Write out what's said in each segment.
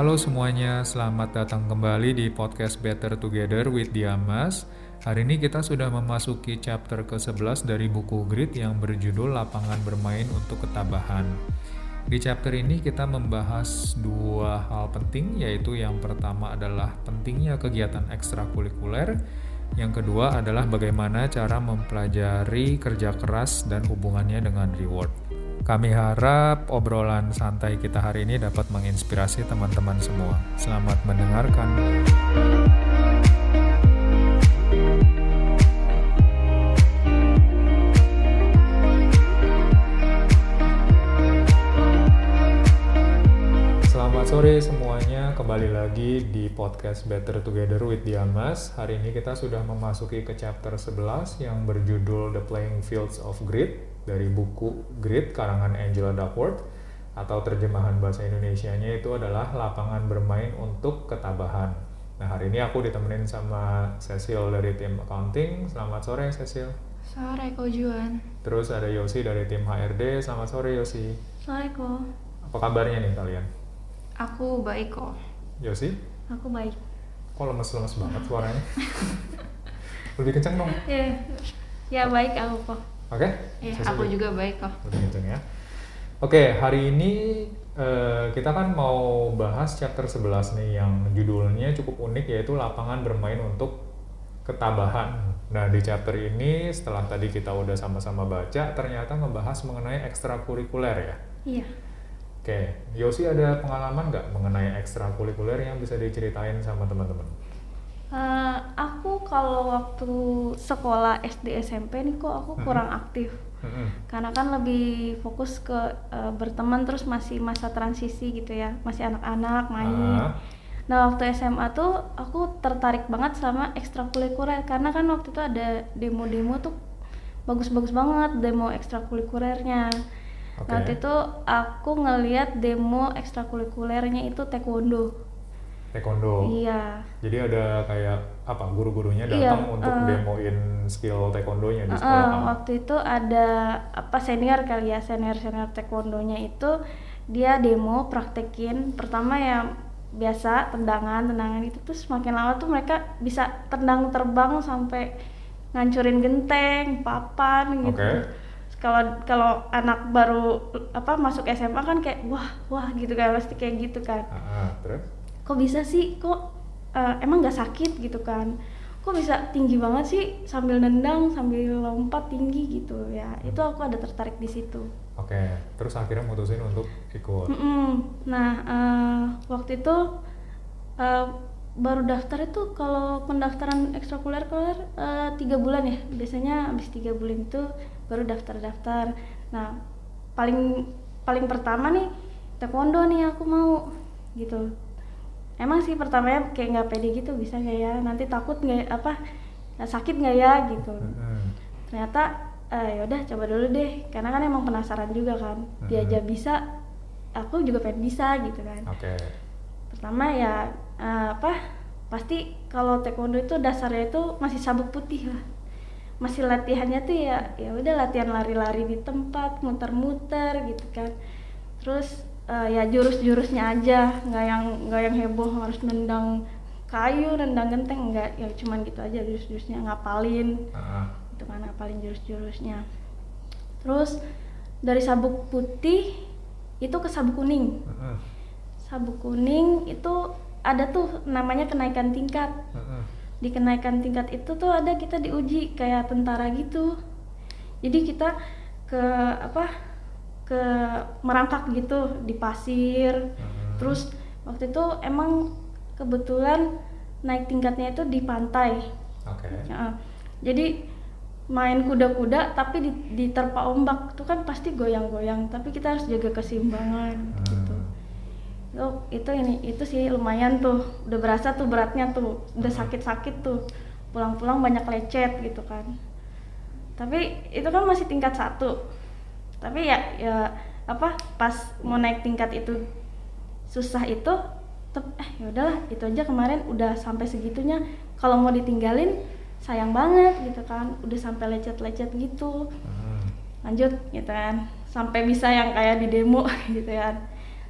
Halo semuanya, selamat datang kembali di podcast Better Together with Diamas. Hari ini kita sudah memasuki chapter ke-11 dari buku Grit yang berjudul Lapangan Bermain untuk Ketabahan. Di chapter ini kita membahas dua hal penting, yaitu yang pertama adalah pentingnya kegiatan ekstrakurikuler, yang kedua adalah bagaimana cara mempelajari kerja keras dan hubungannya dengan reward. Kami harap obrolan santai kita hari ini dapat menginspirasi teman-teman semua. Selamat mendengarkan. Selamat sore semuanya, kembali lagi di podcast Better Together with Diamas. Hari ini kita sudah memasuki ke chapter 11 yang berjudul The Playing Fields of Grit dari buku Grit karangan Angela Duckworth atau terjemahan bahasa Indonesianya itu adalah lapangan bermain untuk ketabahan. Nah hari ini aku ditemenin sama Cecil dari tim accounting. Selamat sore Cecil. Sore Ko Juan. Terus ada Yosi dari tim HRD. Selamat sore Yosi. Sore Ko. Apa kabarnya nih kalian? Aku baik kok. Yosi? Aku baik. Kok lemes-lemes banget suaranya? Lebih kenceng dong. Ya, ya baik aku kok. Oke? Ya, Cecil aku juga baik kok. Lebih kenceng ya. Oke, hari ini eh, kita kan mau bahas chapter 11 nih yang judulnya cukup unik yaitu lapangan bermain untuk ketabahan. Nah, di chapter ini setelah tadi kita udah sama-sama baca, ternyata ngebahas mengenai ekstrakurikuler ya. Iya. Oke, Yosi ada pengalaman nggak mengenai ekstrakurikuler yang bisa diceritain sama teman-teman? Eh, aku kalau waktu sekolah SD SMP nih kok aku Mhm. kurang aktif. Mm-mm. Karena kan lebih fokus ke eh, berteman terus masih masa transisi gitu ya, masih anak-anak main. Ah, Nah waktu SMA tuh aku tertarik banget sama ekstrakurikuler karena kan waktu itu ada demo-demo tuh bagus-bagus banget demo ekstrakurikulernya. Oke. Nah, Waktu itu aku ngeliat demo ekstrakurikulernya itu taekwondo. Taekwondo. Iya. Jadi ada kayak apa guru-gurunya Iya, datang untuk eh. demoin skill taekwondonya di Eh, sekolah kamu. waktu itu ada apa senior kali ya senior senior taekwondonya itu dia demo praktekin pertama ya biasa tendangan tendangan itu terus semakin lama tuh mereka bisa tendang terbang sampai ngancurin genteng papan gitu Oke. kalau kalau anak baru apa masuk SMA kan kayak wah wah gitu kan pasti kayak gitu kan ah, terus? Kok bisa sih? Kok eh, emang nggak sakit gitu kan? Kok bisa tinggi banget sih? Sambil nendang sambil lompat tinggi gitu. Ya itu aku ada tertarik di situ. Oke, terus akhirnya mutusin untuk ikut. Mm-mm. nah eh, waktu itu eh, baru daftar itu kalau pendaftaran ekstrakurikuler tiga bulan ya. Biasanya habis tiga bulan itu baru daftar-daftar. Nah paling paling pertama nih taekwondo nih aku mau gitu emang sih pertamanya kayak nggak pede gitu bisa nggak ya? Nanti takut nggak apa nggak sakit nggak ya gitu. Ternyata eh, yaudah coba dulu deh. Karena kan emang penasaran juga kan. Dia Mhm. aja bisa aku juga pengen bisa gitu kan. Oke. pertama ya eh, apa pasti kalau taekwondo itu dasarnya itu masih sabuk putih lah. Masih latihannya tuh ya ya udah latihan lari-lari di tempat muter-muter gitu kan. Terus eh, ya jurus-jurusnya aja. Nggak yang nggak yang heboh harus nendang kayu nendang genteng nggak. Ya cuman gitu aja jurus-jurusnya ngapalin. Ah, ah. itu kan ngapalin jurus-jurusnya. Terus dari sabuk putih itu ke sabuk kuning. Mm-mm. sabuk kuning itu ada tuh namanya kenaikan tingkat. Mm-mm. di kenaikan tingkat itu tuh ada kita diuji kayak tentara gitu. Jadi kita ke apa ke merangkak gitu di pasir. Mm-mm. terus waktu itu emang kebetulan naik tingkatnya itu di pantai. Oke. Ya, jadi main kuda-kuda tapi di- diterpa ombak. Tuh kan pasti goyang-goyang tapi kita harus jaga keseimbangan gitu. Hmm. itu itu ini itu sih lumayan tuh. Udah berasa tuh beratnya tuh udah sakit-sakit tuh. Pulang-pulang banyak lecet gitu kan. Tapi itu kan masih tingkat satu tapi ya ya apa pas mau naik tingkat itu susah itu tep, eh yaudahlah itu aja kemarin udah sampai segitunya. Kalau mau ditinggalin sayang banget gitu kan udah sampai lecet-lecet gitu. Hmm. lanjut gitu kan. Sampai bisa yang kayak di demo gitu kan.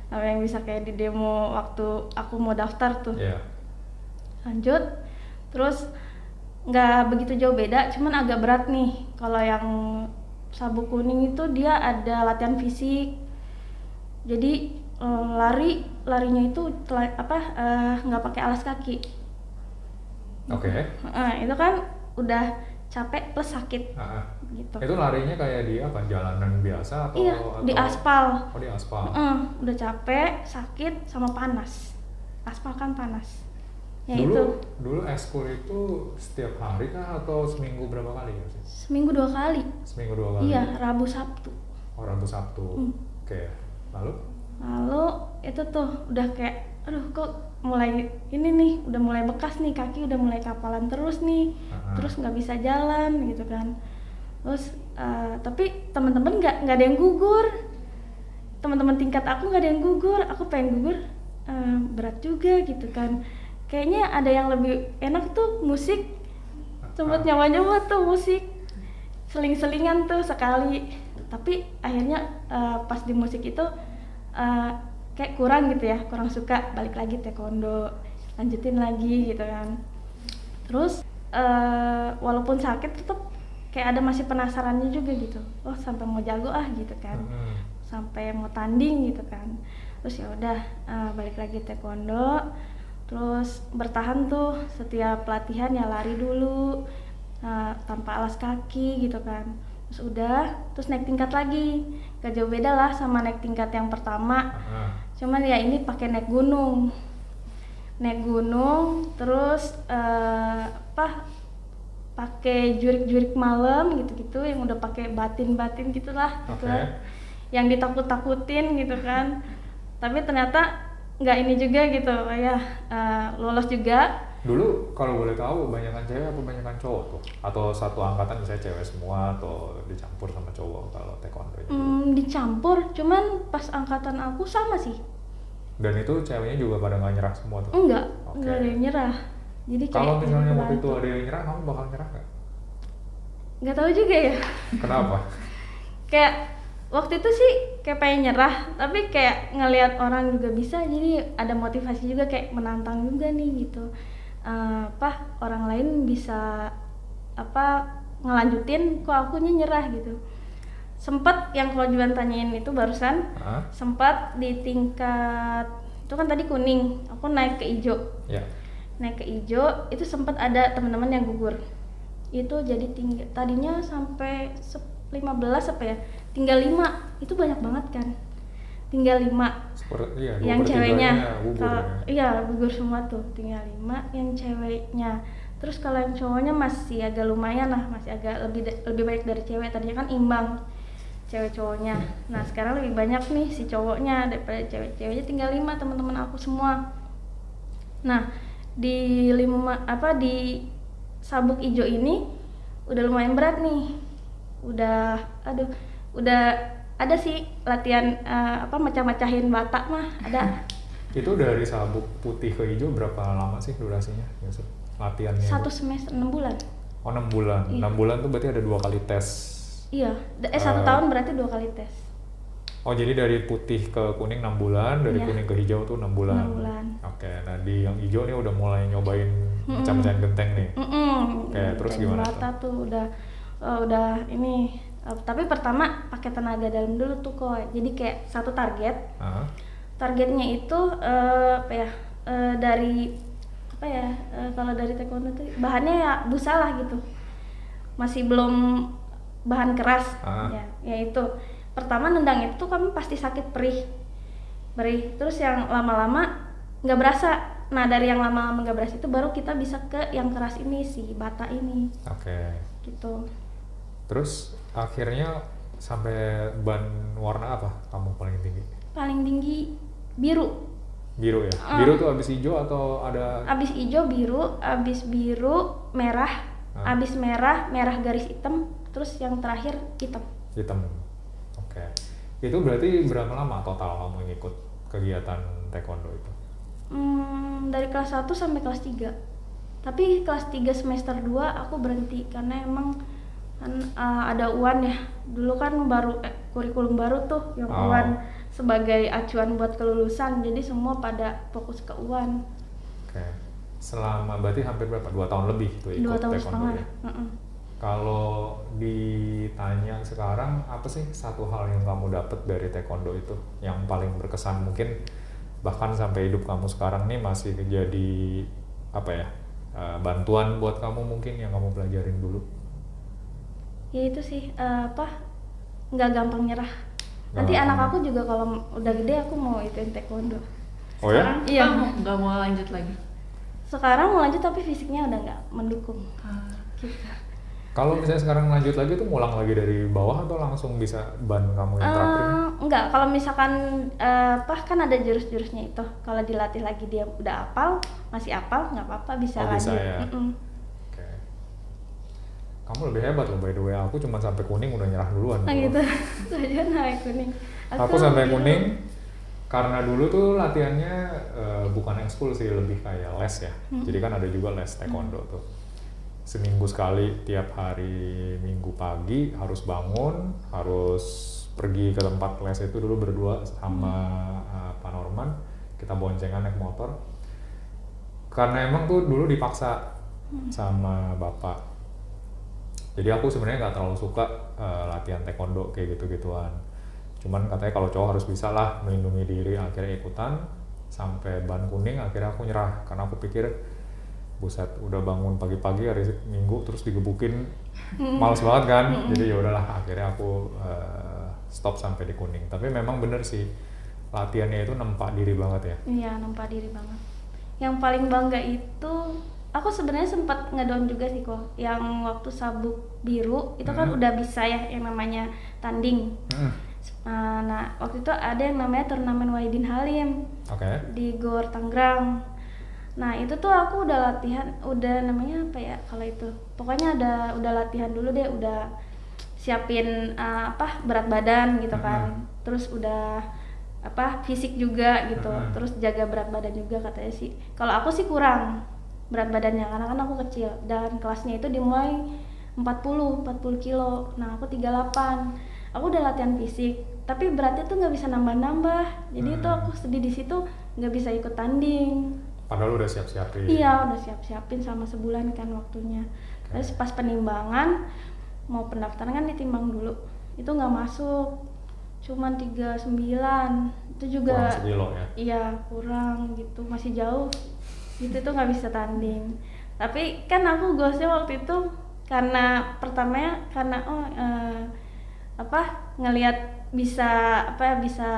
Sama yang bisa kayak di demo waktu aku mau daftar tuh. Iya. lanjut terus nggak begitu jauh beda cuman agak berat nih. Kalau yang sabuk kuning itu dia ada latihan fisik jadi eh, lari larinya itu tela- apa eh, nggak pakai alas kaki Oke. Eh, itu kan udah capek plus sakit ah. gitu Itu larinya kayak di apa? Jalanan biasa atau iya di atau- aspal Oh, di aspal. Eh, udah capek sakit sama panas aspal kan panas ya dulu itu dulu eskul itu setiap hari kah atau seminggu berapa kali ya sih? seminggu dua kali Seminggu dua kali. iya rabu sabtu Oh, Rabu Sabtu. Hmm. Oke. Lalu? lalu itu tuh udah kayak aduh kok mulai ini nih udah mulai bekas nih kaki udah mulai kapalan terus nih ah. terus nggak bisa jalan gitu kan terus eh, tapi teman-teman nggak nggak ada yang gugur teman-teman tingkat aku nggak ada yang gugur aku pengen gugur eh, berat juga gitu kan kayaknya ada yang lebih enak tuh musik. Sempet Ah. nyoba-nyoba tuh musik. Seling-selingan tuh sekali. Tapi akhirnya eh, pas di musik itu eh, kayak kurang gitu ya kurang suka. Balik lagi taekwondo lanjutin lagi gitu kan. Terus eh, walaupun sakit tetap kayak ada masih penasarannya juga gitu. Oh sampai mau jago ah gitu kan. Hmm. sampai mau tanding gitu kan. Terus ya udah eh, balik lagi taekwondo terus bertahan tuh setiap pelatihan ya lari dulu eh, tanpa alas kaki gitu kan. Terus udah terus naik tingkat lagi. Gak jauh beda lah sama naik tingkat yang pertama. Cuman ya ini pakai naik gunung. Naik gunung terus eh, apa pakai jurik-jurik malam gitu-gitu yang udah pakai batin-batin gitulah Oke. gitu lah. yang ditakut-takutin gitu kan. Tapi ternyata nggak ini juga gitu ya eh, lolos juga Dulu kalau boleh tahu banyakan cewek apa banyakan cowok tuh? Atau satu angkatan misalnya cewek semua atau dicampur sama cowok kalau taekwondo itu? Hmm, dicampur cuman pas angkatan aku sama sih Dan itu ceweknya juga pada nggak nyerah semua tuh? enggak Oke. enggak ada yang nyerah jadi Kalau misalnya waktu itu ada yang nyerah, kamu bakal nyerah nggak? nggak tahu juga ya Kenapa? kayak waktu itu sih kayak pengen nyerah tapi kayak ngelihat orang juga bisa jadi ada motivasi juga kayak menantang juga nih gitu. Eh, apa orang lain bisa apa ngelanjutin kok akunya nyerah? gitu. Sempet yang kalau Juan tanyain itu barusan Hah? sempat di tingkat itu kan tadi kuning aku naik ke hijau Ya. naik ke hijau itu sempat ada teman-teman yang gugur. Itu jadi tinggi tadinya sampai sep- 15 apa ya tinggal 5 itu banyak banget kan. Tinggal 5 Seperti iya, dua yang ceweknya. kalau- ya. iya gugur semua tuh tinggal 5 yang ceweknya. Terus kalau yang cowoknya masih agak lumayan lah masih agak lebih lebih baik dari cewek. Tadinya kan imbang cewek cowoknya. Nah sekarang lebih banyak nih si cowoknya daripada cewek ceweknya tinggal 5 teman-teman aku semua. Nah di lima apa di sabuk ijo ini udah lumayan berat nih. Udah aduh udah ada sih latihan eh, apa macam-macahin batak mah ada Itu dari sabuk putih ke hijau berapa lama sih durasinya? Yusuf? Latihannya? satu semester enam bulan Oh, 6 bulan. Iya. 6 bulan tuh berarti ada dua kali tes. iya eh satu Eh. tahun berarti dua kali tes Oh, jadi dari putih ke kuning 6 bulan, dari Iya. kuning ke hijau tuh 6 bulan. Enam bulan. Oke, nah di yang hijau nih udah mulai nyobain macam-macam genteng nih. Mm-mm. Oke, terus Dari gimana bata tuh udah eh, udah ini Eh, tapi pertama pakai tenaga dalam dulu tuh kok jadi kayak satu target. Hah? targetnya itu eh, apa ya eh, dari apa ya eh, kalau dari taekwondo tuh bahannya ya busa lah gitu. Masih belum bahan keras. Ah. ya yaitu pertama nendang itu kamu pasti sakit perih. Perih. Terus yang lama-lama nggak berasa. Nah dari yang lama-lama nggak berasa itu baru kita bisa ke yang keras ini si bata ini. Oke. gitu Terus akhirnya sampai ban warna apa kamu paling tinggi? paling tinggi biru Biru ya? Ah. Biru tuh habis hijau atau ada abis hijau biru abis biru merah Ah. abis merah merah garis hitam terus yang terakhir hitam hitam? Oke. Itu berarti berapa lama total kamu ngikut kegiatan taekwondo itu? Hmm, dari kelas 1 sampai kelas 3 tapi kelas 3 semester 2 aku berhenti karena emang kan eh, ada UAN ya dulu kan baru eh, kurikulum baru tuh yang Oh. UAN sebagai acuan buat kelulusan jadi semua pada fokus ke UAN Oke. Selama berarti hampir berapa? Dua tahun lebih tuh ikut dua tahun setengah ya? Mm-mm. Kalau ditanya sekarang apa sih satu hal yang kamu dapat dari taekwondo itu yang paling berkesan mungkin bahkan sampai hidup kamu sekarang nih masih jadi apa ya eh, bantuan buat kamu mungkin yang kamu pelajarin dulu ya itu sih eh, apa nggak gampang nyerah nanti gampang anak aku juga kalau udah gede aku mau ituin taekwondo oh ya Sekarang Iya. nggak mau lanjut lagi. sekarang mau lanjut tapi fisiknya udah nggak mendukung Ah. gitu kalau misalnya sekarang lanjut lagi tuh ngulang lagi dari bawah atau langsung bisa ban kamu yang terakhir Eh, enggak kalau misalkan eh, apa kan ada jurus-jurusnya itu kalau dilatih lagi dia udah apal masih apal nggak apa-apa bisa Oh, bisa lanjut ya. Mm-mm. Oke. Kamu lebih hebat loh by the way. Aku cuma sampai kuning udah nyerah duluan. Nah gitu. Aja naik kuning. Aku sampai dulu- kuning karena dulu tuh latihannya eh, bukan ekskul sih lebih kayak les ya. Hmm. jadi kan ada juga les taekwondo tuh. Seminggu sekali tiap hari minggu pagi harus bangun harus pergi ke tempat les itu dulu berdua sama eh, Pak Norman. Kita boncengan naik motor. Karena emang tuh dulu dipaksa sama bapak jadi aku sebenarnya nggak terlalu suka eh, latihan taekwondo kayak gitu-gituan. Cuman katanya kalau cowok harus bisa lah melindungi diri akhirnya ikutan. Sampai ban kuning akhirnya aku nyerah. Karena aku pikir buset udah bangun pagi-pagi hari minggu terus digebukin. Males banget kan? Jadi ya udahlah akhirnya aku eh, stop sampai di kuning. Tapi memang bener sih latihannya itu nempak diri banget ya. Iya nampak diri banget. Yang paling bangga itu aku sebenarnya sempat ngedown juga sih kok yang waktu sabuk biru itu kan Hmm. udah bisa ya yang namanya tanding. Hmm, Uh, nah waktu itu ada yang namanya turnamen Wahidin Halim oke. di Gor Tangerang. Nah itu tuh aku udah latihan, udah namanya apa ya kalau itu, pokoknya ada udah latihan dulu deh, udah siapin uh, apa berat badan gitu kan, terus udah apa fisik juga gitu, Mhm. terus jaga berat badan juga katanya sih. Kalau aku sih kurang berat badannya karena kan aku kecil. Dan kelasnya itu dimulai 40 40 kilo. Nah aku 38 aku udah latihan fisik tapi beratnya tuh nggak bisa nambah-nambah. Jadi itu Hmm. aku sedih di situ nggak bisa ikut tanding. Padahal udah siap-siapin. Iya udah siap-siapin sama sebulan kan waktunya. Oke. terus pas penimbangan mau pendaftaran kan ditimbang dulu. Itu nggak masuk. Cuman 39 itu juga kurang sekilo ya? Iya kurang gitu. Masih jauh gitu tuh nggak bisa tanding. Tapi kan aku goalsnya waktu itu karena pertamanya karena oh eh, apa ngelihat bisa apa ya, bisa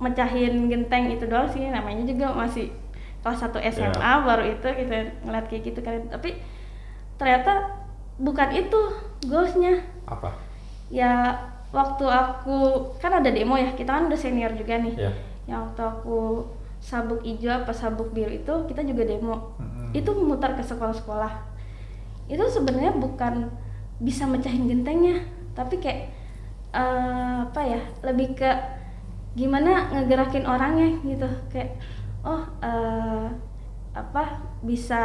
mecahin genteng itu doang sih. Namanya juga masih kelas 1 SMA Iya. baru itu kita ngeliat kayak gitu kan. Tapi ternyata bukan itu goalsnya. Apa? Ya waktu aku kan ada demo ya kita kan udah senior juga nih. Ya yang waktu aku sabuk hijau apa sabuk biru itu kita juga demo. Mm-mm. itu memutar ke sekolah-sekolah. Itu sebenarnya bukan bisa mecahin gentengnya tapi kayak eh, apa ya lebih ke gimana ngegerakin orangnya gitu. Kayak oh eh, apa bisa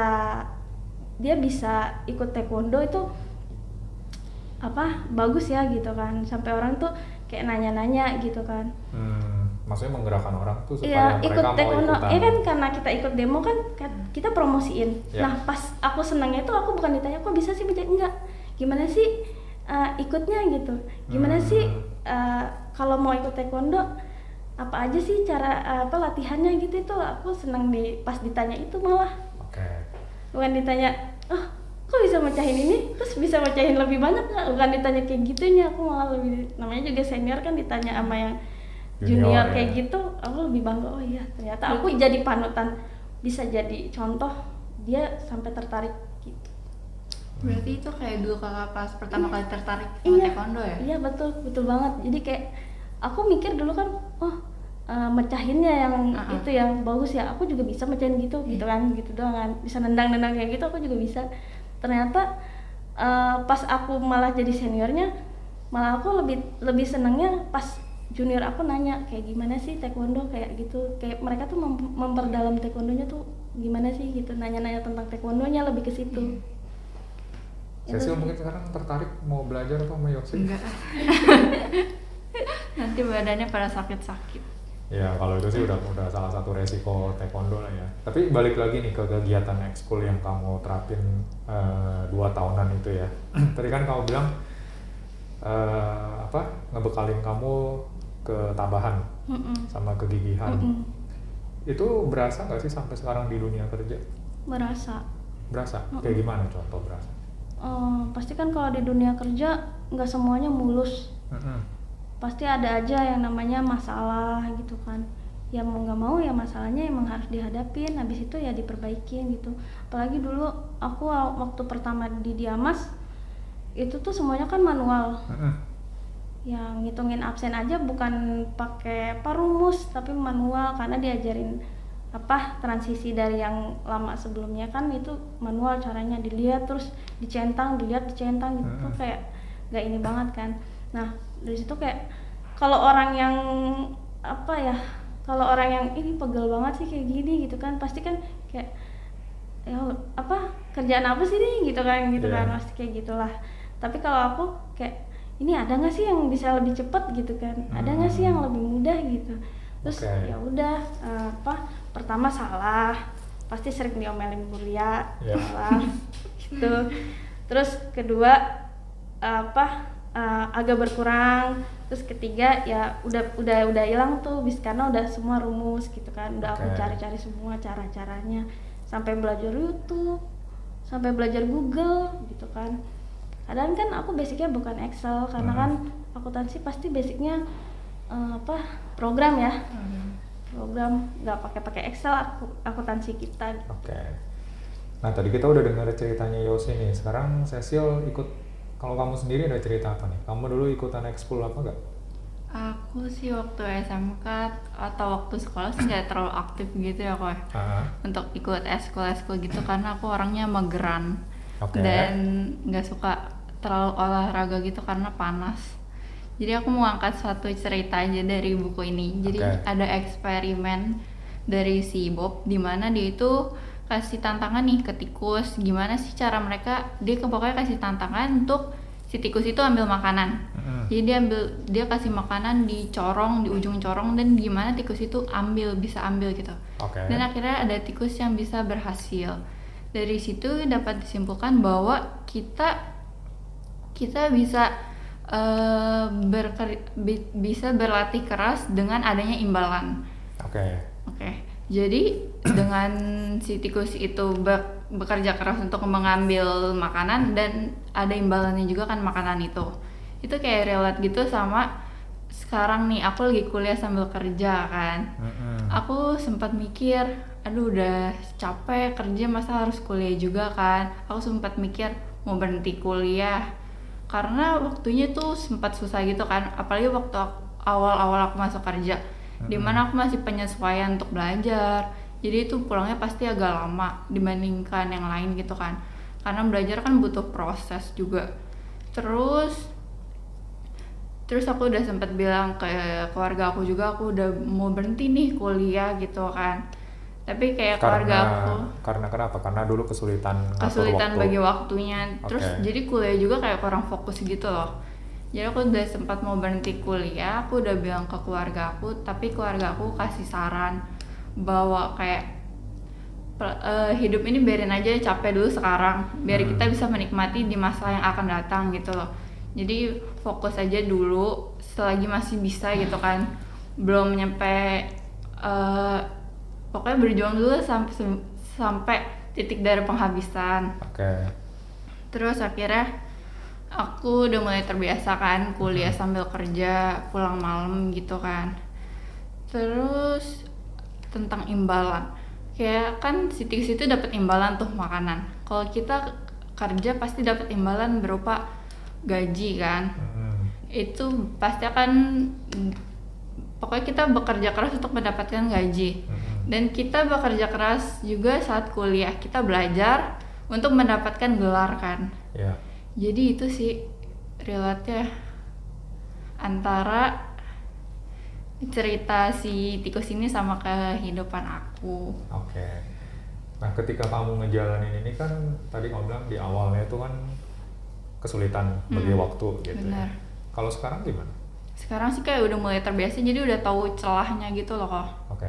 dia bisa ikut taekwondo itu apa bagus ya gitu kan. Sampai orang tuh kayak nanya-nanya gitu kan. Hmm, maksudnya menggerakkan orang tuh supaya Iya, mereka ikut mau taekwondo. ikutan. Iya kan karena kita ikut demo kan kan kita promosiin. Iya. Nah, pas aku senangnya itu aku bukan ditanya kok bisa sih menjadi enggak. Gimana sih uh, ikutnya gitu. Gimana Hmm. sih uh, kalau mau ikut taekwondo apa aja sih cara uh, apa latihannya gitu itu aku senang di pas ditanya itu malah Oke. bukan ditanya oh kok bisa mecahin ini terus bisa mecahin lebih banyak nggak bukan ditanya kayak gitunya aku malah lebih namanya juga senior kan ditanya sama yang Junior, junior, ya. kayak gitu aku lebih bangga oh iya ternyata aku jadi panutan bisa jadi contoh dia sampai tertarik gitu Berarti itu kayak dulu kakak pas pertama kali tertarik sama iya taekwondo ya? iya betul betul banget jadi kayak aku mikir dulu kan oh eh, mecahinnya yang Uh-uh. itu yang bagus ya aku juga bisa mecahin gitu gitu kan gitu doang kan bisa nendang-nendang kayak gitu aku juga bisa ternyata eh, pas aku malah jadi seniornya malah aku lebih lebih senengnya pas junior aku nanya kayak gimana sih taekwondo kayak gitu kayak mereka tuh mem- memperdalam taekwondonya tuh gimana sih gitu nanya-nanya tentang taekwondonya lebih ke situ Itu Cecil sih. mungkin sekarang tertarik mau belajar apa sama Yosi? Enggak. nanti badannya pada sakit-sakit Ya kalau itu sih udah udah salah satu resiko taekwondo lah ya. Tapi balik lagi nih ke kegiatan ekskul yang kamu terapin eh, dua tahunan itu ya. Tadi kan kamu bilang eh, apa ngebekalin kamu ke tabahan Mm-mm. sama kegigihan. Mm-mm. Itu berasa nggak sih sampai sekarang di dunia kerja? Berasa. Berasa? Mm-mm. Kayak gimana contoh berasa? Eh, pasti kan kalau di dunia kerja nggak semuanya mulus. Mm-mm. Pasti ada aja yang namanya masalah gitu kan. Ya mau nggak mau ya masalahnya emang harus dihadapin. Habis itu ya diperbaikin gitu. Apalagi dulu aku wa- waktu pertama di Diamas itu tuh semuanya kan manual. Mm-mm. Yang ngitungin absen aja bukan pakai apa rumus tapi manual karena diajarin apa transisi dari yang lama sebelumnya. Kan itu manual caranya dilihat terus dicentang dilihat dicentang gitu. Tuh Mm-mm. kayak nggak ini banget kan. Nah dari situ kayak kalau orang yang apa ya kalau orang yang ini pegel banget sih kayak gini gitu kan pasti kan kayak ya apa kerjaan apa sih nih? Gitu kan gitu Iya. kan pasti kayak gitulah. Tapi kalau aku kayak ini ada nggak sih yang bisa lebih cepet gitu kan ada nggak sih yang Hmm. lebih mudah gitu terus Oke. ya udah eh, apa pertama salah pasti sering diomelin kuliah Iya. salah gitu terus kedua eh, apa eh, agak berkurang terus ketiga ya udah udah udah hilang tuh bis karena udah semua rumus gitu kan udah aku Oke. cari-cari semua cara-caranya sampai belajar YouTube sampai belajar Google gitu kan kadang kan aku basicnya bukan Excel karena Hmm. kan akuntansi pasti basicnya eh, apa program ya program nggak pakai pakai Excel aku akuntansi kita Oke. Nah tadi kita udah dengar ceritanya Yosi nih. Sekarang Cecil ikut. Kalau kamu sendiri ada cerita apa nih? Kamu dulu ikutan ekskul apa nggak? aku sih waktu SMK atau waktu sekolah sih nggak terlalu aktif gitu ya kok Ah, untuk ikut eskul eskul gitu karena aku orangnya mageran Oke. dan nggak suka terlalu olahraga gitu karena panas. Jadi aku mau angkat satu cerita aja dari buku ini. Jadi Oke. ada eksperimen dari si Bob di mana dia itu kasih tantangan nih ke tikus. Gimana sih cara mereka? Dia ke- pokoknya kasih tantangan untuk si tikus itu ambil makanan. Mm-mm. jadi dia ambil dia kasih makanan di corong di ujung corong dan gimana tikus itu ambil bisa ambil gitu. Oke. dan akhirnya ada tikus yang bisa berhasil. Dari situ dapat disimpulkan bahwa kita kita bisa eh, berker- bi- bisa berlatih keras dengan adanya imbalan. Oke. oke. Jadi dengan si tikus itu be- bekerja keras untuk mengambil makanan dan ada imbalannya juga kan makanan itu. Itu kayak relate gitu sama sekarang nih aku lagi kuliah sambil kerja kan. Mm-mm. aku sempat mikir aduh udah capek kerja masa harus kuliah juga kan? Aku sempat mikir mau berhenti kuliah karena waktunya tuh sempat susah gitu kan apalagi waktu awal-awal aku masuk kerja di mana aku masih penyesuaian untuk belajar. Jadi itu pulangnya pasti agak lama dibandingkan yang lain gitu kan. Karena belajar kan butuh proses juga. Terus terus aku udah sempat bilang ke keluarga aku juga aku udah mau berhenti nih kuliah gitu kan tapi kayak keluarga karena aku karena kenapa? Karena dulu kesulitan kesulitan waktu. bagi waktunya terus Oke. jadi kuliah juga kayak kurang fokus gitu loh jadi aku udah sempat mau berhenti kuliah aku udah bilang ke keluarga aku tapi keluarga aku kasih saran bahwa kayak eh, hidup ini biarin aja capek dulu sekarang biar Hmm. kita bisa menikmati di masa yang akan datang gitu loh jadi fokus aja dulu selagi masih bisa gitu kan belum nyampe eh, pokoknya berjuang dulu sampai sampai titik dari penghabisan. Oke. terus akhirnya aku udah mulai terbiasa kan kuliah sambil kerja pulang malam gitu kan. Terus tentang imbalan. Kayak kan si tikus itu dapat imbalan tuh makanan. Kalau kita kerja pasti dapat imbalan berupa gaji kan. Mm-mm. itu pasti akan pokoknya kita bekerja keras untuk mendapatkan gaji. Mm-mm. Dan kita bekerja keras juga saat kuliah kita belajar untuk mendapatkan gelar kan Ya. jadi itu sih relate antara cerita si tikus ini sama kehidupan aku Oke. Nah, ketika kamu ngejalanin ini kan tadi kamu bilang di awalnya itu kan kesulitan bagi Hmm, waktu gitu. benar. Ya. Kalau sekarang gimana? sekarang sih kayak udah mulai terbiasa jadi udah tahu celahnya gitu loh kok Oke.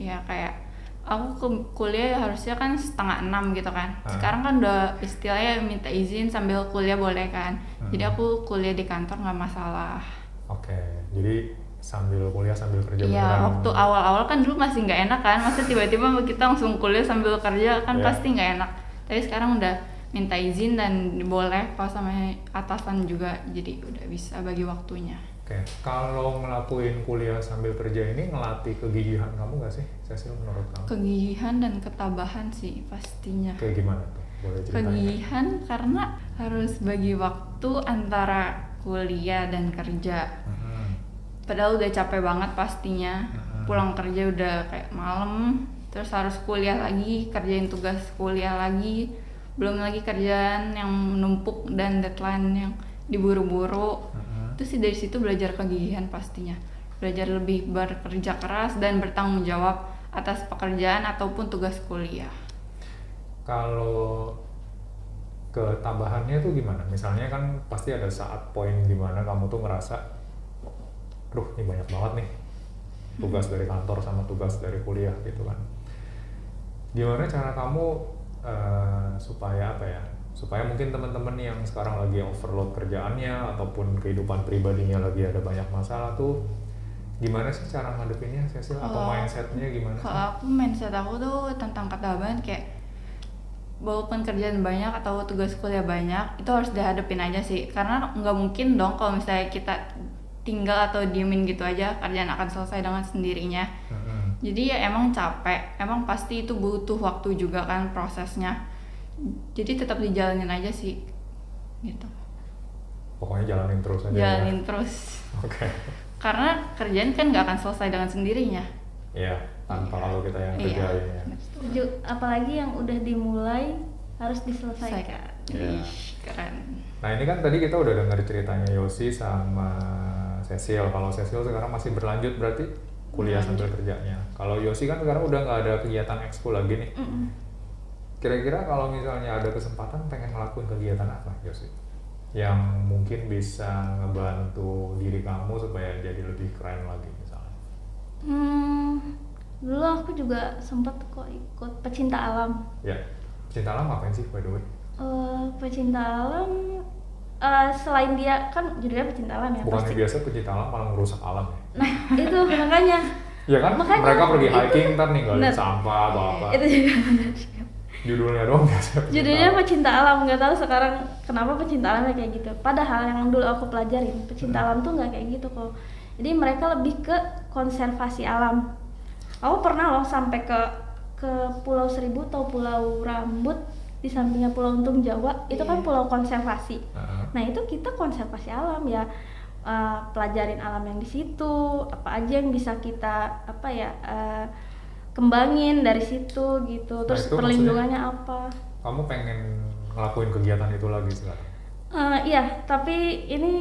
Ya kayak aku ke kuliah harusnya kan setengah enam gitu kan Ah. sekarang kan udah istilahnya minta izin sambil kuliah boleh kan jadi Hmm. aku kuliah di kantor nggak masalah Oke. Jadi sambil kuliah sambil kerja Iya, beneran. waktu awal-awal kan dulu masih nggak enak kan, masa tiba-tiba kita langsung kuliah sambil kerja kan Iya. pasti nggak enak. Tapi sekarang udah minta izin dan boleh pas sama atasan juga, jadi udah bisa bagi waktunya. Oke. Kalau ngelakuin kuliah sambil kerja ini ngelatih kegigihan kamu nggak sih, Cecil menurut kamu? Kegigihan dan ketabahan sih pastinya. Kayak gimana tuh? Boleh ceritain? Kegigihan karena harus bagi waktu antara kuliah dan kerja. Mhm. Padahal udah capek banget pastinya. Mhm. Pulang kerja udah kayak malam, terus harus kuliah lagi, kerjain tugas kuliah lagi, belum lagi kerjaan yang menumpuk dan deadline yang diburu-buru. Mhm. Itu sih dari situ belajar kegigihan pastinya. Belajar lebih bekerja keras dan bertanggung jawab atas pekerjaan ataupun tugas kuliah. Kalau ketabahannya tuh gimana? Misalnya kan pasti ada saat poin di mana kamu tuh ngerasa, duh ini banyak banget nih tugas dari kantor sama tugas dari kuliah gitu kan. Gimana cara kamu eh, supaya apa ya? Supaya mungkin teman-teman yang sekarang lagi overload kerjaannya ataupun kehidupan pribadinya lagi ada banyak masalah tuh gimana sih cara ngadepinnya? Cecil atau mindsetnya gimana sih? Kalau aku mindset aku tuh tentang ketabahan kayak walaupun kerjaan banyak atau tugas kuliah banyak itu harus dihadapin aja sih. Karena nggak mungkin dong kalau misalnya kita tinggal atau diemin gitu aja kerjaan akan selesai dengan sendirinya. Mhm. jadi ya emang capek. Emang pasti itu butuh waktu juga kan prosesnya jadi tetap dijalanin aja sih gitu Pokoknya jalanin terus aja. ya. jalanin terus Oke. karena kerjaan kan nggak akan selesai dengan sendirinya Iya, tanpa kalau kita yang Iya. kerjain ya. Setuju. Apalagi yang udah dimulai harus diselesaikan. Selesaikan. Iya. Keren Nah ini kan tadi kita udah dengar ceritanya Yosi sama Cecil. Kalau Cecil sekarang masih berlanjut berarti kuliah sambil kerjanya. Kalau Yosi kan sekarang udah nggak ada kegiatan ekskul lagi nih. Mm-mm. Kira-kira kalau misalnya ada kesempatan pengen ngelakuin kegiatan apa Yosi? Yang mungkin bisa ngebantu diri kamu supaya jadi lebih keren lagi misalnya. Hmm, dulu aku juga sempat kok ikut pecinta alam. Ya, cinta alam ngapain sih by the way? Eh, pecinta alam eh, selain dia kan judulnya pecinta alam ya pasti. biasa pecinta alam malah merusak alam ya? Nah itu makanya. Ya kan Makanya mereka pergi itu- hiking ntar ninggalin bener. sampah atau apa. Itu juga benar. Judulnya doang biasa. Judulnya alam. pecinta alam nggak tahu sekarang kenapa pecinta alamnya kayak gitu. Padahal yang dulu aku pelajarin pecinta Hmm. alam tuh nggak kayak gitu kok. Jadi mereka lebih ke konservasi alam. Aku pernah loh sampai ke ke Pulau Seribu atau Pulau Rambut di sampingnya Pulau Untung Jawa itu kan Iya. pulau konservasi. Heeh. Nah itu kita konservasi alam ya eh, pelajarin alam yang di situ apa aja yang bisa kita apa ya eh, kembangin dari situ gitu. Nah, Terus itu perlindungannya apa? Kamu pengen ngelakuin kegiatan itu lagi sekarang? Eh, iya, tapi ini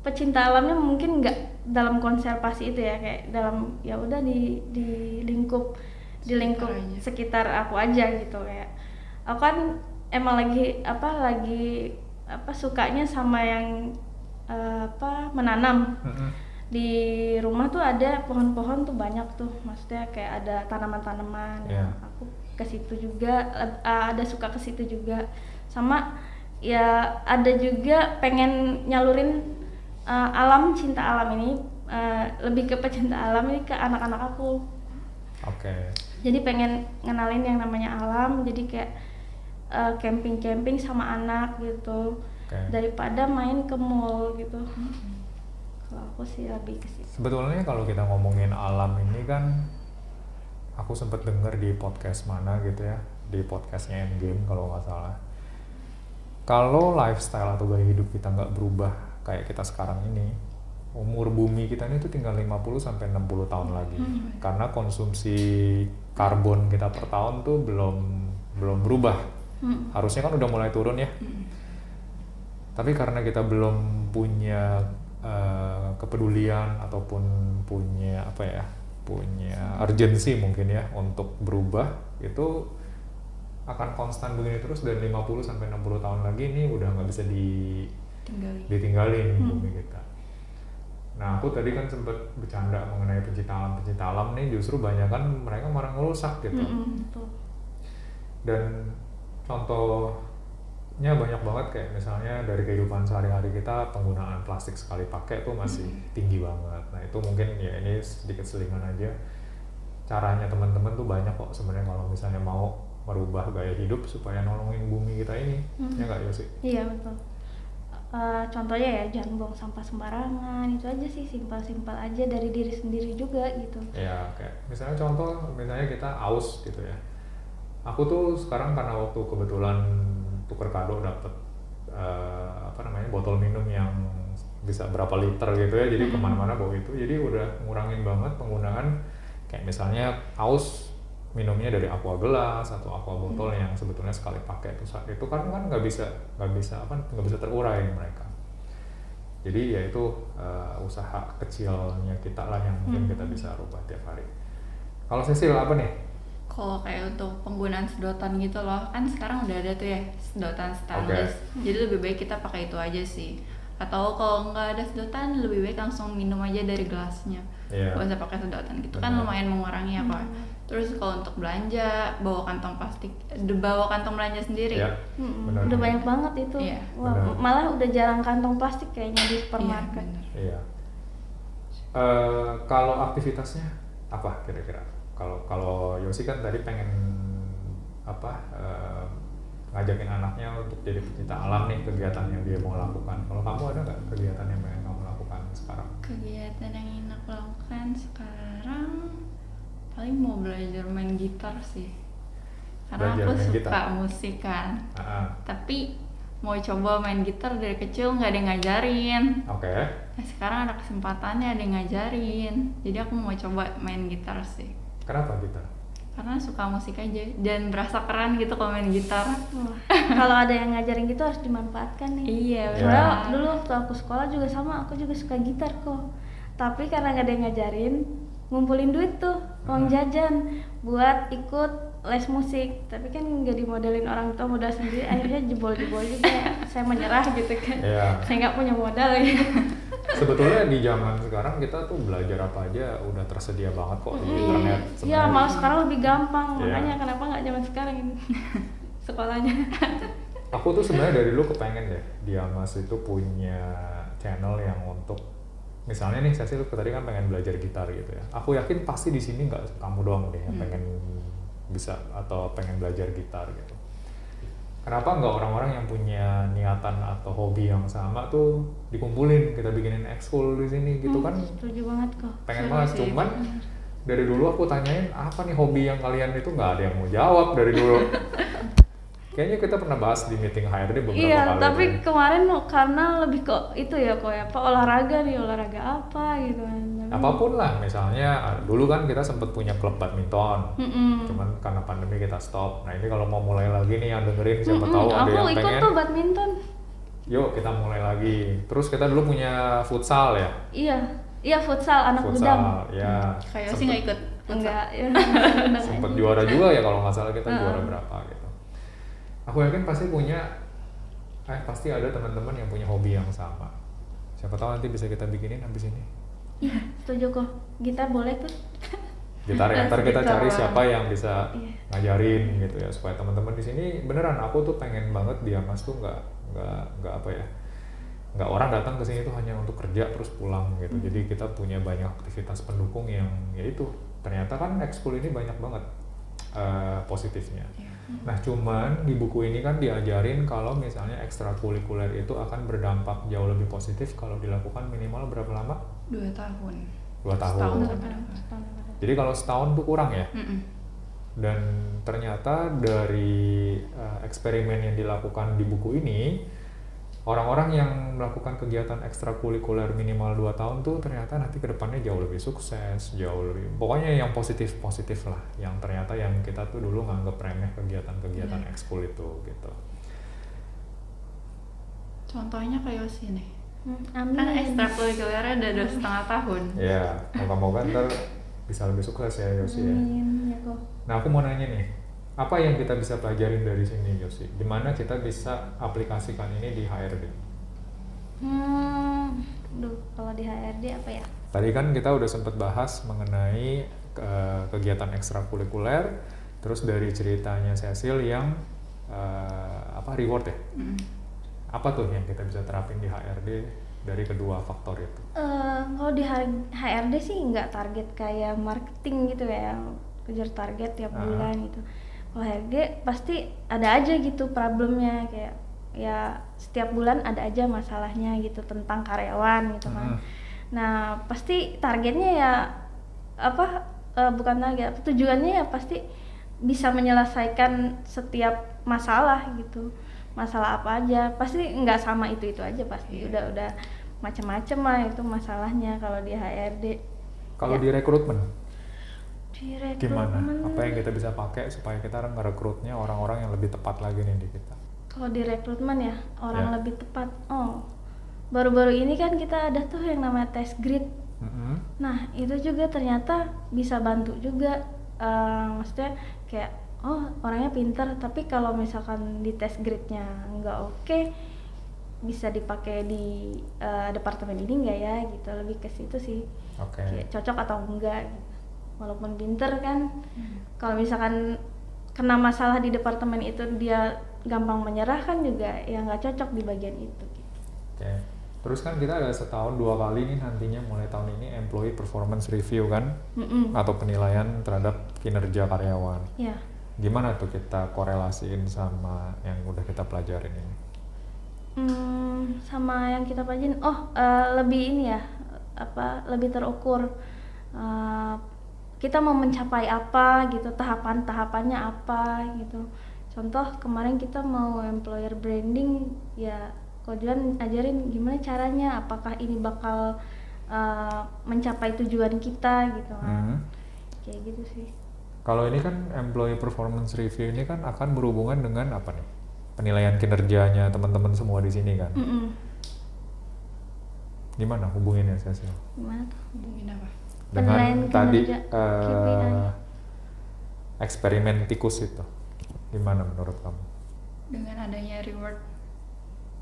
pecinta alamnya mungkin nggak dalam konservasi itu ya kayak dalam ya udah di di lingkup di lingkup Sekitar aku aja gitu kayak aku kan emang lagi apa lagi apa sukanya sama yang eh, apa menanam Heeh. Di rumah tuh ada pohon-pohon tuh banyak tuh. Maksudnya kayak ada tanaman-tanaman. Iya. aku ke situ juga eh, ada suka ke situ juga. Sama ya ada juga pengen nyalurin eh, alam cinta alam ini eh, lebih ke pecinta alam ini ke anak-anak aku. Oke. jadi pengen ngenalin yang namanya alam jadi kayak camping-camping sama anak gitu. Oke. daripada main ke mall gitu kalau aku sih lebih ke situ Sebetulnya kalau kita ngomongin alam ini kan aku sempat denger di podcast mana gitu ya, di podcastnya Endgame kalau nggak salah. Kalau lifestyle atau gaya hidup kita nggak berubah kayak kita sekarang ini, umur bumi kita ini tuh tinggal 50 sampai 60 tahun lagi. Karena konsumsi karbon kita per tahun tuh belum belum berubah. Hmm. Harusnya kan udah mulai turun ya. Tapi karena kita belum punya eh, kepedulian ataupun punya apa ya, punya urgensi mungkin ya untuk berubah, itu akan konstan begini terus dan 50 sampai 60 tahun lagi ini udah nggak bisa di tinggal ditinggalin Hmm. bumi kita. Nah aku tadi kan sempat bercanda mengenai pencinta alam pencinta alam nih justru banyak kan mereka malah ngerusak gitu. Mm-mm, betul. Dan contohnya banyak banget kayak misalnya dari kehidupan sehari-hari kita penggunaan plastik sekali pakai tuh masih tinggi banget. Nah itu mungkin ya ini sedikit selingan aja. Caranya teman-teman tuh banyak kok sebenarnya kalau misalnya mau merubah gaya hidup supaya nolongin bumi kita ini. Hmm. Ya nggak Yosi? Iya betul. Eh, contohnya ya jangan buang sampah sembarangan itu aja sih simpel-simpel aja dari diri sendiri juga gitu. Ya kayak misalnya contoh misalnya kita aus gitu ya. Aku tuh sekarang karena waktu kebetulan tuker kado dapet eh, apa namanya botol minum yang bisa berapa liter gitu ya. Jadi ke mana-mana bawa itu. Jadi udah ngurangin banget penggunaan kayak misalnya aus minumnya dari aqua gelas atau aqua botol yang sebetulnya sekali pakai itu saat itu kan kan nggak bisa nggak bisa apa nggak bisa terurai mereka. Jadi ya itu eh, usaha kecilnya kita lah yang mungkin kita bisa rubah tiap hari. Kalau Cecil apa nih Kalau kayak untuk penggunaan sedotan gitu loh, kan sekarang udah ada tuh ya sedotan stainless. Jadi lebih baik kita pakai itu aja sih. Atau kalau nggak ada sedotan, lebih baik langsung minum aja dari gelasnya. Iya. Gak usah pakai sedotan gitu kan lumayan mengurangi ya kok. Terus kalau untuk belanja, bawa kantong plastik, bawa kantong belanja sendiri. Mm-mm, Benar, udah banyak banget itu. Iya, Wah, malah udah jarang kantong plastik kayaknya di supermarket. bener. Iya. Eh, kalau aktivitasnya apa kira-kira? Kalau kalau Yosi kan tadi pengen apa eh, ngajakin anaknya untuk jadi pecinta alam nih kegiatan yang dia mau lakukan. Kalau kamu ada nggak kegiatan yang pengen kamu lakukan sekarang? Kegiatan yang ingin aku lakukan sekarang paling mau belajar main gitar sih. Karena Belajar aku suka gitar? musik kan. Ah, Tapi mau coba main gitar dari kecil nggak ada yang ngajarin. Oke. Nah, sekarang ada kesempatannya ada yang ngajarin. Jadi aku mau coba main gitar sih. Kenapa gitar? Karena suka musik aja dan berasa keren gitu kalau main gitar. Kalau ada yang ngajarin gitu harus dimanfaatkan nih. Iya, Ya. Soalnya benar. dulu waktu aku sekolah juga sama, aku juga suka gitar kok. Tapi karena nggak ada yang ngajarin, ngumpulin duit tuh, uang Hmm. jajan buat ikut les musik. Tapi kan nggak dimodelin orang tua modal sendiri, akhirnya jebol-jebol juga. Saya menyerah gitu kan. Iya. Saya nggak punya modal ya. Sebetulnya di zaman sekarang kita tuh belajar apa aja udah tersedia banget kok di Mm. internet. Iya, malah sekarang lebih gampang. Iya. Makanya kenapa nggak zaman sekarang ini sekolahnya? Aku tuh sebenarnya dari dulu kepengen deh Diamas itu punya channel yang untuk misalnya nih saya sih tadi kan pengen belajar gitar gitu ya. Aku yakin pasti di sini nggak kamu doang deh yang Hmm. Bisa atau pengen belajar gitar gitu. Kenapa nggak orang-orang yang punya niatan atau hobi yang sama tuh dikumpulin kita bikinin ekskul di sini gitu Hmm, kan? Setuju banget kok. Pengen banget cuman dari dulu aku tanyain apa nih hobi yang kalian itu nggak ada yang mau jawab dari dulu. Kayaknya kita pernah bahas di meeting HRD beberapa Iya, kali. tapi deh. kemarin karena lebih kok itu ya kok ya, apa olahraga nih, olahraga apa gitu kan. Apa pun lah misalnya ah, dulu kan kita sempat punya klub badminton Mm-mm. cuman karena pandemi kita stop nah ini kalau mau mulai lagi nih yang dengerin siapa Mm-mm, tahu ada aku yang ikut pengen tuh badminton. yuk kita mulai lagi terus kita dulu punya futsal ya Iya, iya futsal anak futsal gudang. ya Kayak sih nggak ikut. Enggak, ya. sempat juara juga ya kalau nggak salah kita Heeh. juara berapa gitu aku yakin pasti punya eh pasti ada teman-teman yang punya hobi yang sama. Siapa tahu nanti bisa kita bikinin habis ini. Iya, setuju kok. Gitar boleh tuh. gitar ya ntar kita cari siapa yang bisa Iya. ngajarin gitu ya supaya teman-teman di sini beneran aku tuh pengen banget dia mas tuh nggak nggak nggak apa ya nggak orang datang ke sini tuh hanya untuk kerja terus pulang gitu. Jadi kita punya banyak aktivitas pendukung yang ya itu ternyata kan ekskul ini banyak banget eh, positifnya nah cuman di buku ini kan diajarin kalau misalnya ekstrakurikuler itu akan berdampak jauh lebih positif kalau dilakukan minimal berapa lama Dua tahun. dua tahun Setahun. Setahun. jadi kalau setahun tuh kurang ya Mm-mm. dan ternyata dari eh, eksperimen yang dilakukan di buku ini orang-orang yang melakukan kegiatan ekstrakurikuler minimal 2 tahun tuh ternyata nanti ke depannya jauh lebih sukses jauh lebih pokoknya yang positif positif lah yang ternyata yang kita tuh dulu nganggep remeh kegiatan-kegiatan Iya. ekskul itu gitu Contohnya kayak Yosi nih. Hmm, Kan ekstrakurikulernya udah dua setengah tahun. ya moga-moga ntar bisa lebih sukses ya Yosi ya Amin, ya kok. Nah, aku mau nanya nih, apa yang kita bisa pelajarin dari sini, Yosi? Gimana kita bisa aplikasikan ini di HRD? Hmm, duh, kalau di HRD apa ya Tadi kan kita udah sempat bahas mengenai eh, kegiatan ekstrakurikuler, terus dari ceritanya Cecil yang eh, apa reward ya? Mm. Apa tuh yang kita bisa terapin di HRD dari kedua faktor itu? Eh, kalau di HRD sih nggak target kayak marketing gitu ya kejar target tiap Ah. bulan gitu HRD pasti ada aja gitu problemnya kayak ya setiap bulan ada aja masalahnya gitu tentang karyawan gitu kan Mm. nah pasti targetnya ya apa eh, bukan target tujuannya ya pasti bisa menyelesaikan setiap masalah gitu masalah apa aja pasti nggak sama itu itu aja pasti Iya. udah udah macam-macam lah itu masalahnya kalau di HRD Kalau Ya. di rekrutmen gimana? Apa yang kita bisa pakai supaya kita ngerekrutnya orang-orang yang lebih tepat lagi nih di kita? kalau di rekrutmen ya orang Ya. lebih tepat oh baru-baru ini kan kita ada tuh yang namanya tes grid Mm-mm. Nah, itu juga ternyata bisa bantu juga. eh, maksudnya kayak, oh orangnya pinter, tapi kalau misalkan di tes grade-nya nggak oke, bisa dipakai di eh, departemen ini nggak ya? Gitu, lebih ke situ sih. Oke. Kayak cocok atau enggak. Gitu. Walaupun pinter kan, Hmm. kalau misalkan kena masalah di departemen itu dia gampang menyerah kan juga ya nggak cocok di bagian itu. Gitu. Oke. Terus kan kita ada setahun dua kali nih nantinya mulai tahun ini employee performance review kan Mm-mm. atau penilaian terhadap kinerja karyawan. Ya. Gimana tuh kita korelasiin sama yang udah kita pelajarin ini? Hmm, sama yang kita pelajarin, oh eh, lebih ini ya, apa lebih terukur. Eh, kita mau mencapai apa gitu, tahapan-tahapannya apa gitu. Contoh kemarin kita mau employer branding, ya Kojuan ajarin gimana caranya, apakah ini bakal eh, mencapai tujuan kita gitu kan. Hmm. Kayak gitu sih. Kalau ini kan employee performance review ini kan akan berhubungan dengan apa nih? Penilaian kinerjanya teman-teman semua di sini kan. Mm-mm. Gimana hubunginnya Cecil? Gimana tuh? Hubungin apa? Dengan Penilaian tadi KPI. eksperimen tikus itu. Gimana menurut kamu? Dengan adanya reward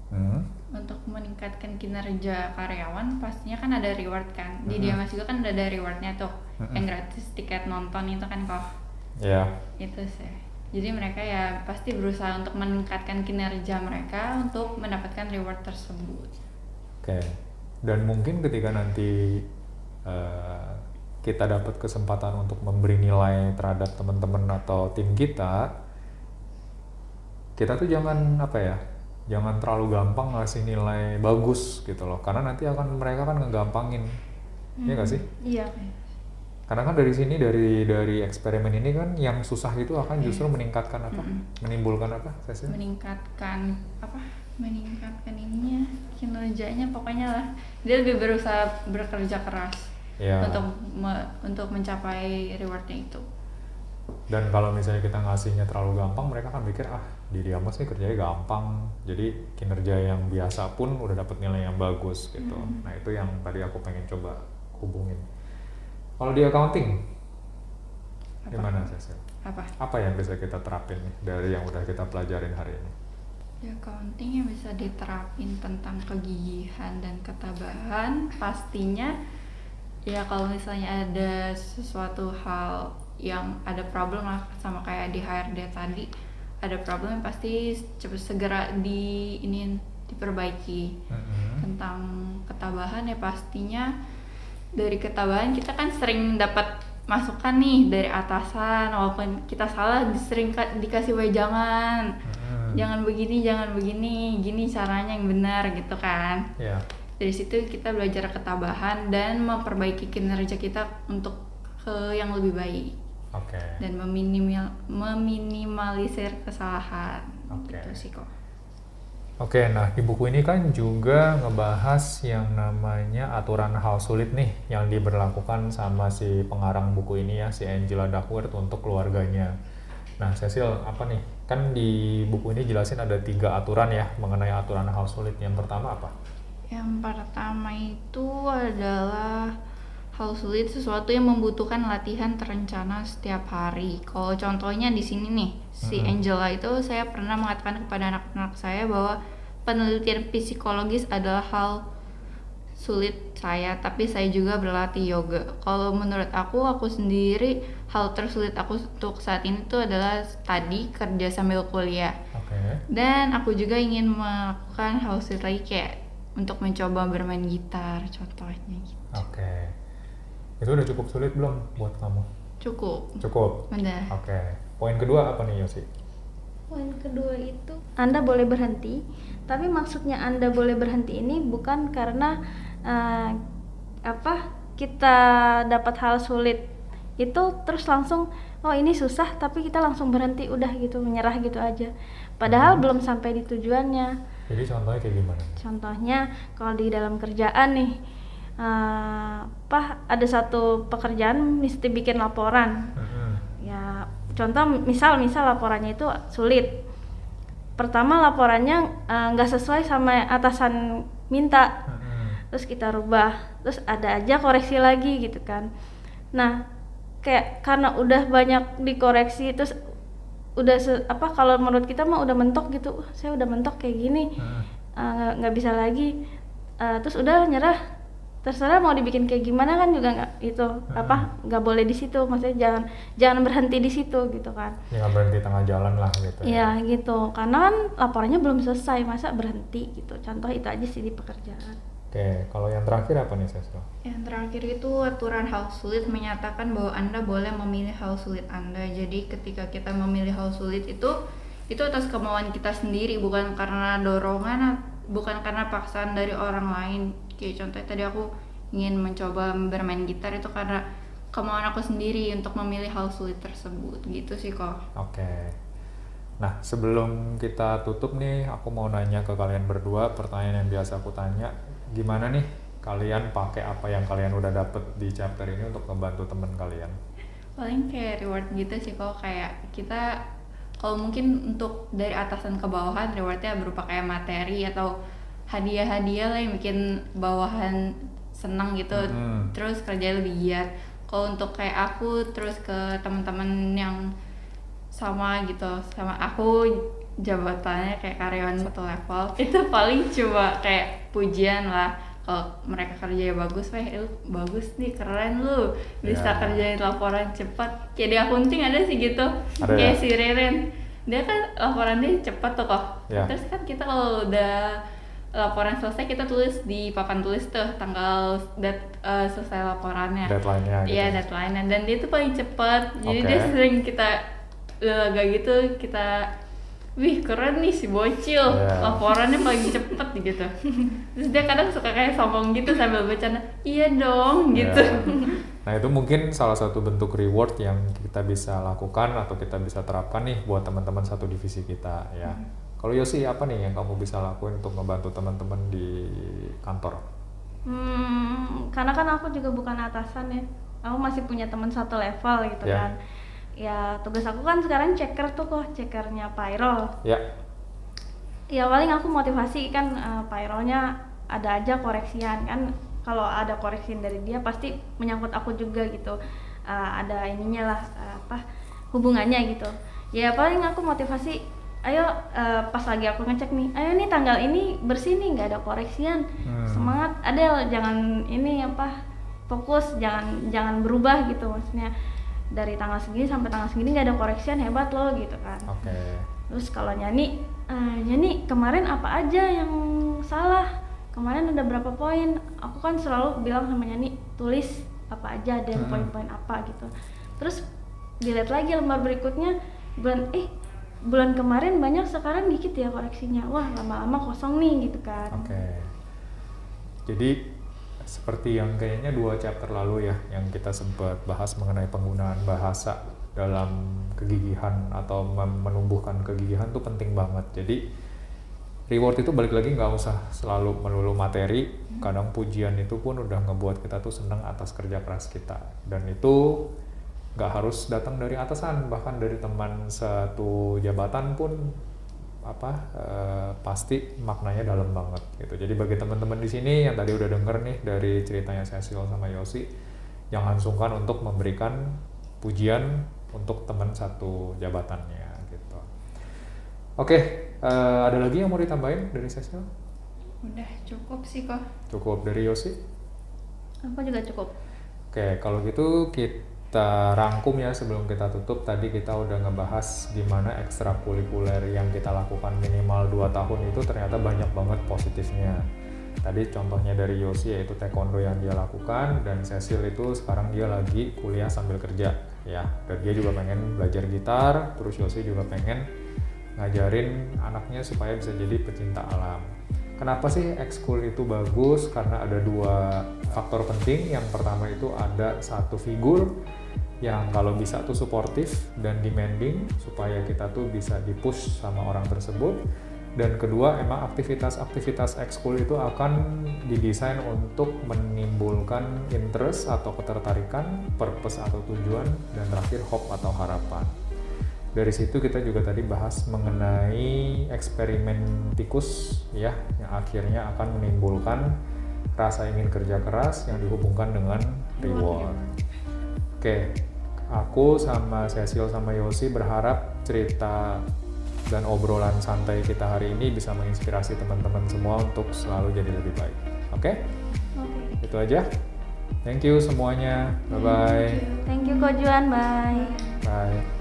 Hmm? untuk meningkatkan kinerja karyawan pastinya kan ada reward kan di Mhm. Diamas juga kan udah ada rewardnya tuh Mhm. yang gratis tiket nonton itu kan kok Ya. itu sih jadi mereka ya pasti berusaha untuk meningkatkan kinerja mereka untuk mendapatkan reward tersebut Oke. Dan mungkin ketika nanti eh, kita dapat kesempatan untuk memberi nilai terhadap teman-teman atau tim kita, kita tuh jangan apa ya, jangan terlalu gampang ngasih nilai bagus gitu loh, karena nanti akan mereka kan ngegampangin, Iya nggak sih? Iya. Karena kan dari sini dari dari eksperimen ini kan yang susah itu akan justru meningkatkan apa, Mm-mm. menimbulkan apa, Cecil? meningkatkan apa meningkatkan ininya kinerjanya pokoknya lah dia lebih berusaha bekerja keras Ya. untuk me- untuk mencapai rewardnya itu Dan kalau misalnya kita ngasihnya terlalu gampang, mereka kan mikir ah di Diamos nih kerjanya gampang, jadi kinerja yang biasa pun udah dapet nilai yang bagus gitu. Hmm. Nah itu yang tadi aku pengen coba hubungin. Kalau di accounting, Apa? gimana Cecil? apa Apa yang bisa kita terapin nih dari yang udah kita pelajarin hari ini? ya accounting yang bisa diterapin tentang kegigihan dan ketabahan pastinya ya kalau misalnya ada sesuatu hal yang ada problem lah sama kayak di HRD tadi ada problem yang pasti cepet segera di ini diperbaiki. Mm-mm. tentang ketabahan ya pastinya. Dari ketabahan kita kan sering dapat masukan nih dari atasan walaupun kita salah sering ka- dikasih wejangan. Mm-mm. jangan begini jangan begini gini caranya yang benar gitu kan. Ya, dari situ kita belajar ketabahan dan memperbaiki kinerja kita untuk ke yang lebih baik oke. dan meminimal meminimalisir kesalahan Oke. gitu sih kok Oke, nah di buku ini kan juga ngebahas yang namanya aturan hal sulit nih yang diberlakukan sama si pengarang buku ini ya, si Angela Duckworth untuk keluarganya. Nah, Cecil, apa nih? Kan di buku ini jelasin ada tiga aturan ya mengenai aturan hal sulit. Yang pertama apa? Yang pertama itu adalah hal sulit sesuatu yang membutuhkan latihan terencana setiap hari. Kalau contohnya di sini nih, si. Angela itu saya pernah mengatakan kepada anak-anak saya bahwa penelitian psikologis adalah hal sulit saya, tapi saya juga berlatih yoga. Kalau menurut aku, aku sendiri hal tersulit aku untuk saat ini tuh adalah tadi kerja sambil kuliah. Oke. Dan aku juga ingin melakukan hal sulit lagi kayak untuk mencoba bermain gitar, contohnya gitu. Oke. Itu udah cukup sulit belum buat kamu? Cukup. Cukup. Udah. Oke. Poin kedua apa nih Yosi? Poin kedua itu Anda boleh berhenti, tapi maksudnya Anda boleh berhenti ini bukan karena eh, apa kita dapat hal sulit itu terus langsung oh ini susah tapi kita langsung berhenti udah gitu menyerah gitu aja. Padahal belum sampai di tujuannya. Jadi contohnya kayak gimana? Contohnya kalau di dalam kerjaan nih eh, apa ada satu pekerjaan mesti bikin laporan Mm-mm. ya contoh misal misal laporannya itu sulit pertama laporannya eh, nggak sesuai sama atasan minta Mm-mm. terus kita rubah terus ada aja koreksi lagi gitu kan nah kayak karena udah banyak dikoreksi terus udah se- apa kalau menurut kita mah udah mentok gitu. "Wah, saya udah mentok kayak gini. Eh, nggak nggak bisa lagi. Eh, terus udah nyerah. Terserah mau dibikin kayak gimana kan juga nggak itu apa nggak boleh di situ. Maksudnya jangan jangan berhenti di situ gitu kan. Ya nggak berhenti tengah jalan lah gitu. ya. Gitu. Karena kan laporannya belum selesai. Masa berhenti gitu? Contoh itu aja sih di pekerjaan. Oke. Kalau yang terakhir apa nih Cecil? Yang terakhir itu aturan hal sulit menyatakan bahwa Anda boleh memilih hal sulit Anda. Jadi ketika kita memilih hal sulit itu itu atas kemauan kita sendiri bukan karena dorongan bukan karena paksaan dari orang lain. Kayak contohnya tadi aku ingin mencoba bermain gitar itu karena kemauan aku sendiri untuk memilih hal sulit tersebut gitu sih kok. Oke. Nah, sebelum kita tutup nih, aku mau nanya ke kalian berdua pertanyaan yang biasa aku tanya. Gimana nih kalian pakai apa yang kalian udah dapet di chapter ini untuk membantu temen kalian? paling kayak reward gitu sih kok kayak kita kalau mungkin untuk dari atasan ke bawahan rewardnya berupa kayak materi atau hadiah-hadiah lah yang bikin bawahan senang gitu Hmm. terus kerja lebih giat kalau untuk kayak aku terus ke teman-teman yang sama gitu sama aku jabatannya kayak karyawan satu level itu paling cuma kayak pujian lah kalau mereka kerjanya bagus, weh lu bagus nih keren lu bisa Ya. kerjain laporan cepat kayak di akunting ada sih gitu Ada kayak ya? si Reren dia kan laporan dia cepat tuh kok Ya. terus kan kita kalau udah laporan selesai kita tulis di papan tulis tuh tanggal dat eh, selesai laporannya Deadline-nya gitu. Iya deadline dan dia tuh paling cepet jadi Oke. dia sering kita laga gitu kita wih keren nih si bocil Iya. laporannya paling cepet gitu terus dia kadang suka kayak sombong gitu sambil bercanda iya dong gitu Ya. Nah, itu mungkin salah satu bentuk reward yang kita bisa lakukan atau kita bisa terapkan nih buat teman-teman satu divisi kita ya. Kalau Yosi apa nih yang kamu bisa lakuin untuk membantu teman-teman di kantor? Hmm, karena kan aku juga bukan atasan ya. Aku masih punya teman satu level gitu Ya. kan. Ya tugas aku kan sekarang checker tuh kok, checkernya payroll. Ya. Ya paling aku motivasi kan payrollnya ada aja koreksian kan. Kalau ada koreksian dari dia pasti menyangkut aku juga gitu. Eh, ada ininya lah eh, apa hubungannya gitu. Ya paling aku motivasi ayo eh, pas lagi aku ngecek nih ayo nih tanggal ini bersih nih nggak ada koreksian Hmm. semangat Adel jangan ini apa fokus jangan jangan berubah gitu maksudnya dari tanggal segini sampai tanggal segini nggak ada koreksian hebat loh gitu kan Oke. terus kalau nyanyi eh, nyanyi kemarin apa aja yang salah kemarin ada berapa poin aku kan selalu bilang sama nyanyi tulis apa aja dan Hmm. poin-poin apa gitu terus dilihat lagi lembar berikutnya bulan eh bulan kemarin banyak sekarang dikit ya koreksinya wah lama-lama kosong nih gitu kan Oke. Jadi seperti yang kayaknya dua chapter lalu ya, yang kita sempat bahas mengenai penggunaan bahasa dalam kegigihan atau menumbuhkan kegigihan tuh penting banget. Jadi reward itu balik lagi nggak usah selalu melulu materi. Kadang pujian itu pun udah ngebuat kita tuh seneng atas kerja keras kita. Dan itu nggak harus datang dari atasan, bahkan dari teman satu jabatan pun apa eh, pasti maknanya dalam banget gitu. Jadi bagi teman-teman di sini yang tadi udah denger nih dari ceritanya Cecil sama Yosi, jangan sungkan untuk memberikan pujian untuk teman satu jabatannya gitu. Oke, eh, ada lagi yang mau ditambahin dari Cecil? Udah cukup sih kok. Cukup dari Yosi? Aku juga cukup. Oke, kalau gitu kita rangkum ya sebelum kita tutup. Tadi kita udah ngebahas gimana ekstrakurikuler yang kita lakukan minimal 2 tahun itu ternyata banyak banget positifnya. Tadi contohnya dari Yosi yaitu taekwondo yang dia lakukan dan Cecil itu sekarang dia lagi kuliah sambil kerja ya. Dan dia juga pengen belajar gitar, terus Yosi juga pengen ngajarin anaknya supaya bisa jadi pecinta alam. Kenapa sih ekskul itu bagus? Karena ada dua faktor penting. Yang pertama itu ada satu figur yang kalau bisa tuh suportif dan demanding supaya kita tuh bisa dipush sama orang tersebut. Dan kedua, emang aktivitas-aktivitas ekskul itu akan didesain untuk menimbulkan interest atau ketertarikan, purpose atau tujuan, dan terakhir hope atau harapan dari situ kita juga tadi bahas mengenai eksperimen tikus ya yang akhirnya akan menimbulkan rasa ingin kerja keras yang dihubungkan dengan reward. Oke, aku sama Cecil sama Yosi berharap cerita dan obrolan santai kita hari ini bisa menginspirasi teman-teman semua untuk selalu jadi lebih baik. Oke? Oke. Itu aja. Thank you semuanya. Bye bye. Thank you Ko Juan, bye. Bye.